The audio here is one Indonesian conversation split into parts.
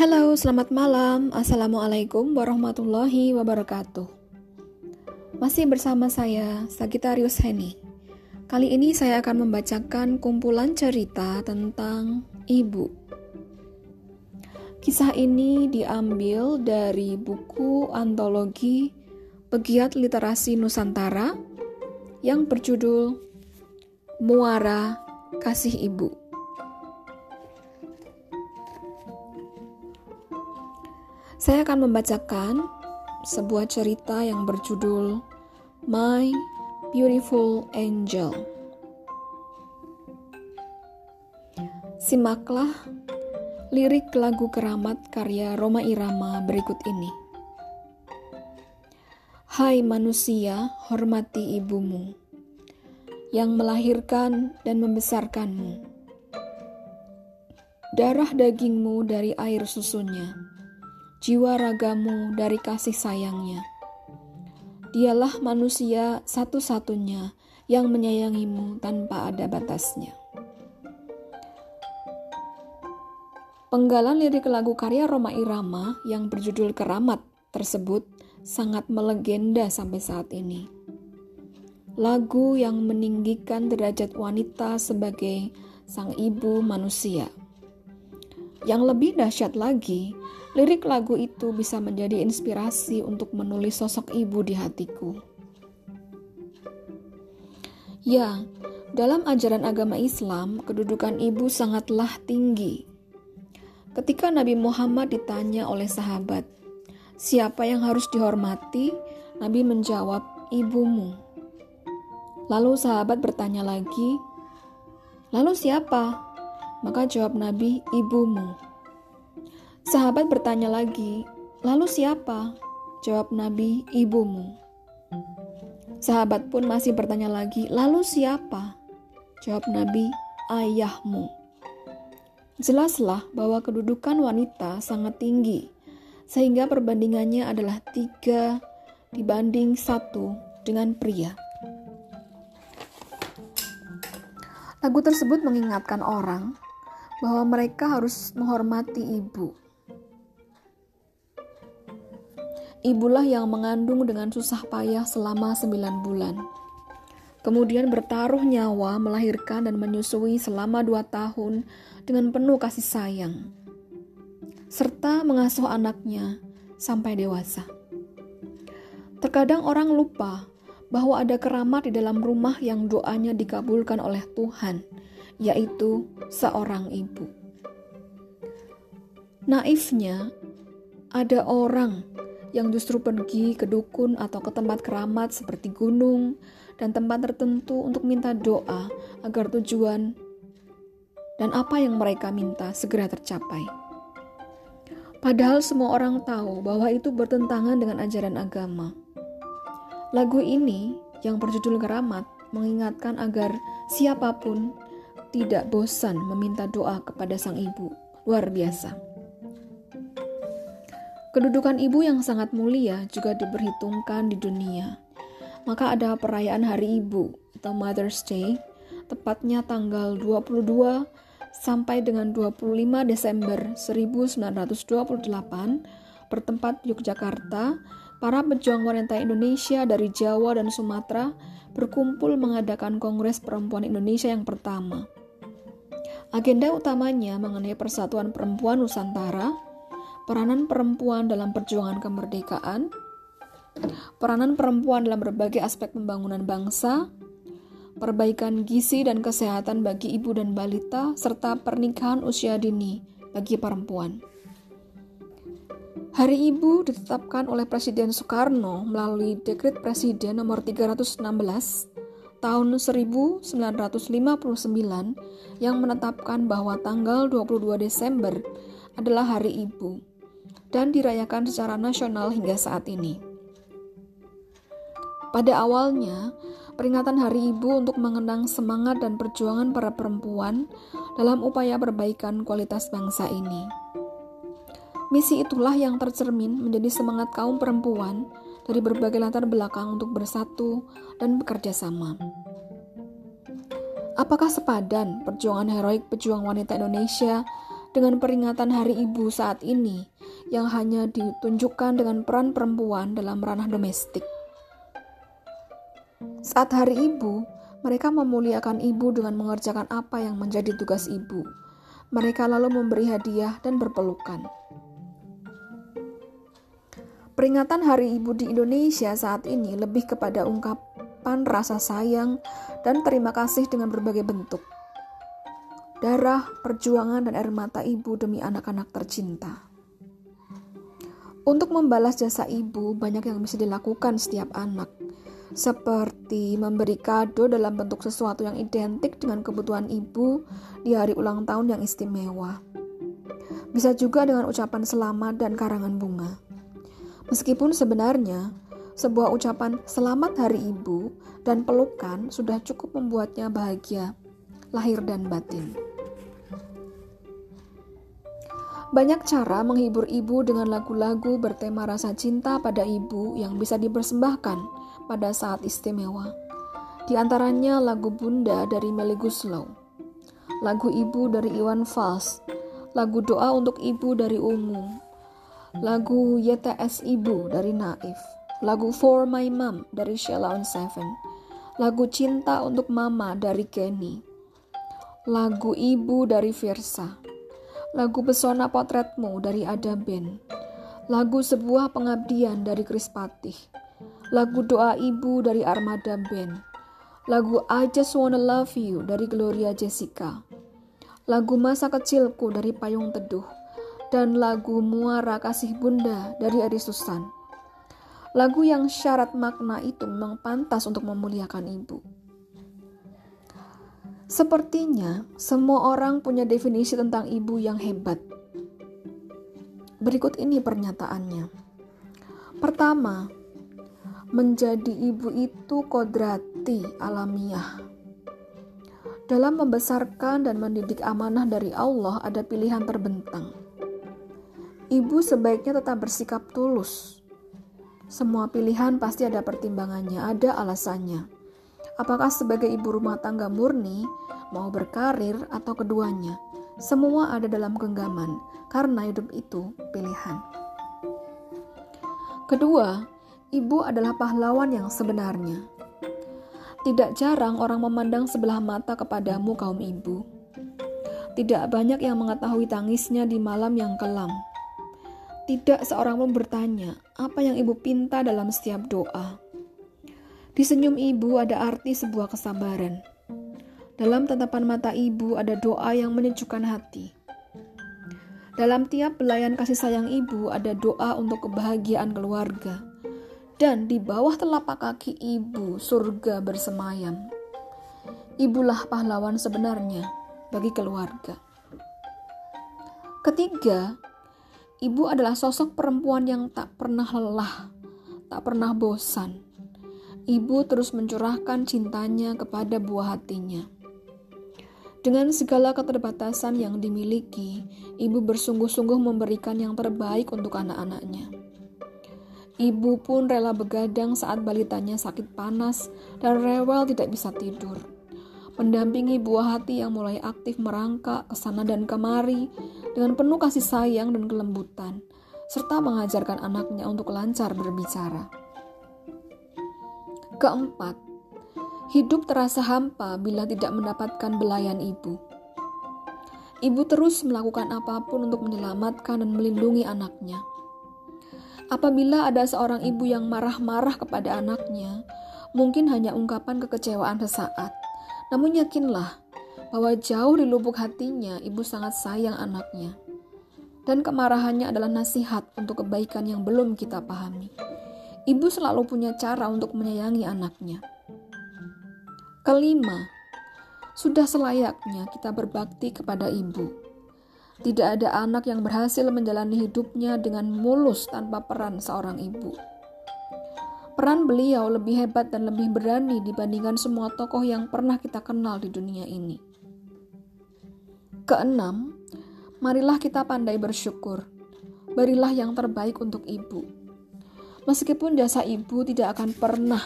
Halo, selamat malam. Assalamualaikum warahmatullahi wabarakatuh. Masih bersama saya, Sagitarius Heni. Kali ini saya akan membacakan kumpulan cerita tentang ibu. Kisah ini diambil dari buku antologi Pegiat Literasi Nusantara yang berjudul Muara Kasih Ibu. Saya akan membacakan sebuah cerita yang berjudul My Beautiful Angel. Simaklah lirik lagu keramat karya Roma Irama berikut ini. Hai manusia, hormati ibumu yang melahirkan dan membesarkanmu. Darah dagingmu dari air susunya jiwa ragamu dari kasih sayangnya. Dialah manusia satu-satunya yang menyayangimu tanpa ada batasnya. Penggalan lirik lagu karya Roma Irama yang berjudul Keramat tersebut sangat melegenda sampai saat ini. Lagu yang meninggikan derajat wanita sebagai sang ibu manusia. Yang lebih dahsyat lagi, Lirik lagu itu bisa menjadi inspirasi untuk menulis sosok ibu di hatiku. Ya, dalam ajaran agama Islam, kedudukan ibu sangatlah tinggi. Ketika Nabi Muhammad ditanya oleh sahabat, "Siapa yang harus dihormati?" Nabi menjawab, "Ibumu." Lalu sahabat bertanya lagi, "Lalu siapa?" Maka jawab Nabi, "Ibumu." Sahabat bertanya lagi, "Lalu siapa?" Jawab Nabi, "Ibumu." Sahabat pun masih bertanya lagi, "Lalu siapa?" Jawab Nabi, "Ayahmu." Jelaslah bahwa kedudukan wanita sangat tinggi, sehingga perbandingannya adalah tiga dibanding satu dengan pria. Lagu tersebut mengingatkan orang bahwa mereka harus menghormati ibu Ibulah yang mengandung dengan susah payah selama sembilan bulan. Kemudian bertaruh nyawa melahirkan dan menyusui selama dua tahun dengan penuh kasih sayang. Serta mengasuh anaknya sampai dewasa. Terkadang orang lupa bahwa ada keramat di dalam rumah yang doanya dikabulkan oleh Tuhan, yaitu seorang ibu. Naifnya, ada orang yang justru pergi ke dukun atau ke tempat keramat seperti gunung dan tempat tertentu untuk minta doa agar tujuan dan apa yang mereka minta segera tercapai. Padahal semua orang tahu bahwa itu bertentangan dengan ajaran agama. Lagu ini yang berjudul Keramat mengingatkan agar siapa pun tidak bosan meminta doa kepada sang ibu. Luar biasa. Kedudukan ibu yang sangat mulia juga diperhitungkan di dunia. Maka ada perayaan Hari Ibu atau Mother's Day, tepatnya tanggal 22 sampai dengan 25 Desember 1928 bertempat Yogyakarta, para pejuang wanita Indonesia dari Jawa dan Sumatera berkumpul mengadakan Kongres Perempuan Indonesia yang pertama. Agenda utamanya mengenai persatuan perempuan Nusantara, peranan perempuan dalam perjuangan kemerdekaan, peranan perempuan dalam berbagai aspek pembangunan bangsa, perbaikan gizi dan kesehatan bagi ibu dan balita, serta pernikahan usia dini bagi perempuan. Hari Ibu ditetapkan oleh Presiden Soekarno melalui Dekret Presiden nomor 316 tahun 1959 yang menetapkan bahwa tanggal 22 Desember adalah Hari Ibu dan dirayakan secara nasional hingga saat ini. Pada awalnya, peringatan Hari Ibu untuk mengenang semangat dan perjuangan para perempuan dalam upaya perbaikan kualitas bangsa ini. Misi itulah yang tercermin menjadi semangat kaum perempuan dari berbagai latar belakang untuk bersatu dan bekerja sama. Apakah sepadan perjuangan heroik pejuang wanita Indonesia dengan peringatan Hari Ibu saat ini yang hanya ditunjukkan dengan peran perempuan dalam ranah domestik. Saat Hari Ibu, mereka memuliakan ibu dengan mengerjakan apa yang menjadi tugas ibu. Mereka lalu memberi hadiah dan berpelukan. Peringatan Hari Ibu di Indonesia saat ini lebih kepada ungkapan rasa sayang dan terima kasih dengan berbagai bentuk darah, perjuangan, dan air mata ibu demi anak-anak tercinta. Untuk membalas jasa ibu, banyak yang bisa dilakukan setiap anak, seperti memberi kado dalam bentuk sesuatu yang identik dengan kebutuhan ibu di hari ulang tahun yang istimewa. Bisa juga dengan ucapan selamat dan karangan bunga. Meskipun sebenarnya sebuah ucapan selamat hari ibu dan pelukan sudah cukup membuatnya bahagia, lahir dan batin. Banyak cara menghibur ibu dengan lagu-lagu bertema rasa cinta pada ibu yang bisa dipersembahkan pada saat istimewa. Di antaranya lagu Bunda dari Melly Guslow, lagu Ibu dari Iwan Fals, lagu Doa untuk Ibu dari Ungu, lagu YTS Ibu dari Naif, lagu For My Mom dari Sheila on Seven, lagu Cinta untuk Mama dari Kenny, lagu Ibu dari Virsa, lagu Pesona Potretmu dari Ada Ben, lagu Sebuah Pengabdian dari Kris Patih, lagu Doa Ibu dari Armada Ben, lagu I Just Wanna Love You dari Gloria Jessica, lagu Masa Kecilku dari Payung Teduh, dan lagu Muara Kasih Bunda dari Ari Susan. Lagu yang syarat makna itu memang pantas untuk memuliakan ibu. Sepertinya semua orang punya definisi tentang ibu yang hebat. Berikut ini pernyataannya. Pertama, menjadi ibu itu kodrati alamiah. Dalam membesarkan dan mendidik amanah dari Allah ada pilihan terbentang. Ibu sebaiknya tetap bersikap tulus. Semua pilihan pasti ada pertimbangannya, ada alasannya Apakah sebagai ibu rumah tangga murni, mau berkarir, atau keduanya, semua ada dalam genggaman karena hidup itu pilihan. Kedua, ibu adalah pahlawan yang sebenarnya. Tidak jarang orang memandang sebelah mata kepadamu, kaum ibu. Tidak banyak yang mengetahui tangisnya di malam yang kelam. Tidak seorang pun bertanya apa yang ibu pinta dalam setiap doa di senyum ibu ada arti sebuah kesabaran. Dalam tatapan mata ibu ada doa yang menyejukkan hati. Dalam tiap belayan kasih sayang ibu ada doa untuk kebahagiaan keluarga. Dan di bawah telapak kaki ibu surga bersemayam. Ibulah pahlawan sebenarnya bagi keluarga. Ketiga, ibu adalah sosok perempuan yang tak pernah lelah, tak pernah bosan ibu terus mencurahkan cintanya kepada buah hatinya. Dengan segala keterbatasan yang dimiliki, ibu bersungguh-sungguh memberikan yang terbaik untuk anak-anaknya. Ibu pun rela begadang saat balitanya sakit panas dan rewel tidak bisa tidur. Mendampingi buah hati yang mulai aktif merangkak ke sana dan kemari dengan penuh kasih sayang dan kelembutan, serta mengajarkan anaknya untuk lancar berbicara. Keempat, hidup terasa hampa bila tidak mendapatkan belayan ibu. Ibu terus melakukan apa pun untuk menyelamatkan dan melindungi anaknya. Apabila ada seorang ibu yang marah-marah kepada anaknya, mungkin hanya ungkapan kekecewaan sesaat. Namun yakinlah bahwa jauh di lubuk hatinya ibu sangat sayang anaknya. Dan kemarahannya adalah nasihat untuk kebaikan yang belum kita pahami. Ibu selalu punya cara untuk menyayangi anaknya. Kelima, sudah selayaknya kita berbakti kepada ibu. Tidak ada anak yang berhasil menjalani hidupnya dengan mulus tanpa peran seorang ibu. Peran beliau lebih hebat dan lebih berani dibandingkan semua tokoh yang pernah kita kenal di dunia ini. Keenam, marilah kita pandai bersyukur. Berilah yang terbaik untuk ibu meskipun jasa ibu tidak akan pernah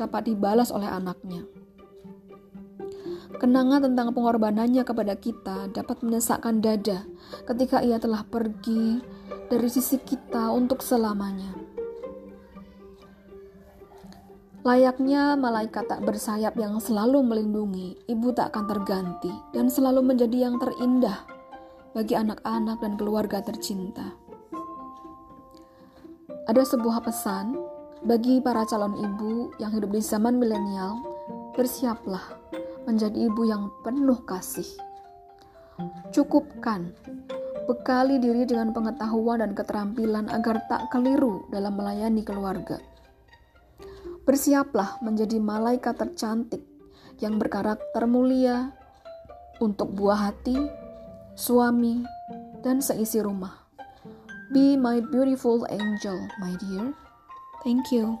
dapat dibalas oleh anaknya. Kenangan tentang pengorbanannya kepada kita dapat menyesakkan dada ketika ia telah pergi dari sisi kita untuk selamanya. Layaknya malaikat tak bersayap yang selalu melindungi, ibu tak akan terganti dan selalu menjadi yang terindah bagi anak-anak dan keluarga tercinta. Ada sebuah pesan bagi para calon ibu yang hidup di zaman milenial, bersiaplah menjadi ibu yang penuh kasih. Cukupkan, bekali diri dengan pengetahuan dan keterampilan agar tak keliru dalam melayani keluarga. Bersiaplah menjadi malaikat tercantik yang berkarakter mulia untuk buah hati, suami, dan seisi rumah. Be my beautiful angel, my dear. Thank you.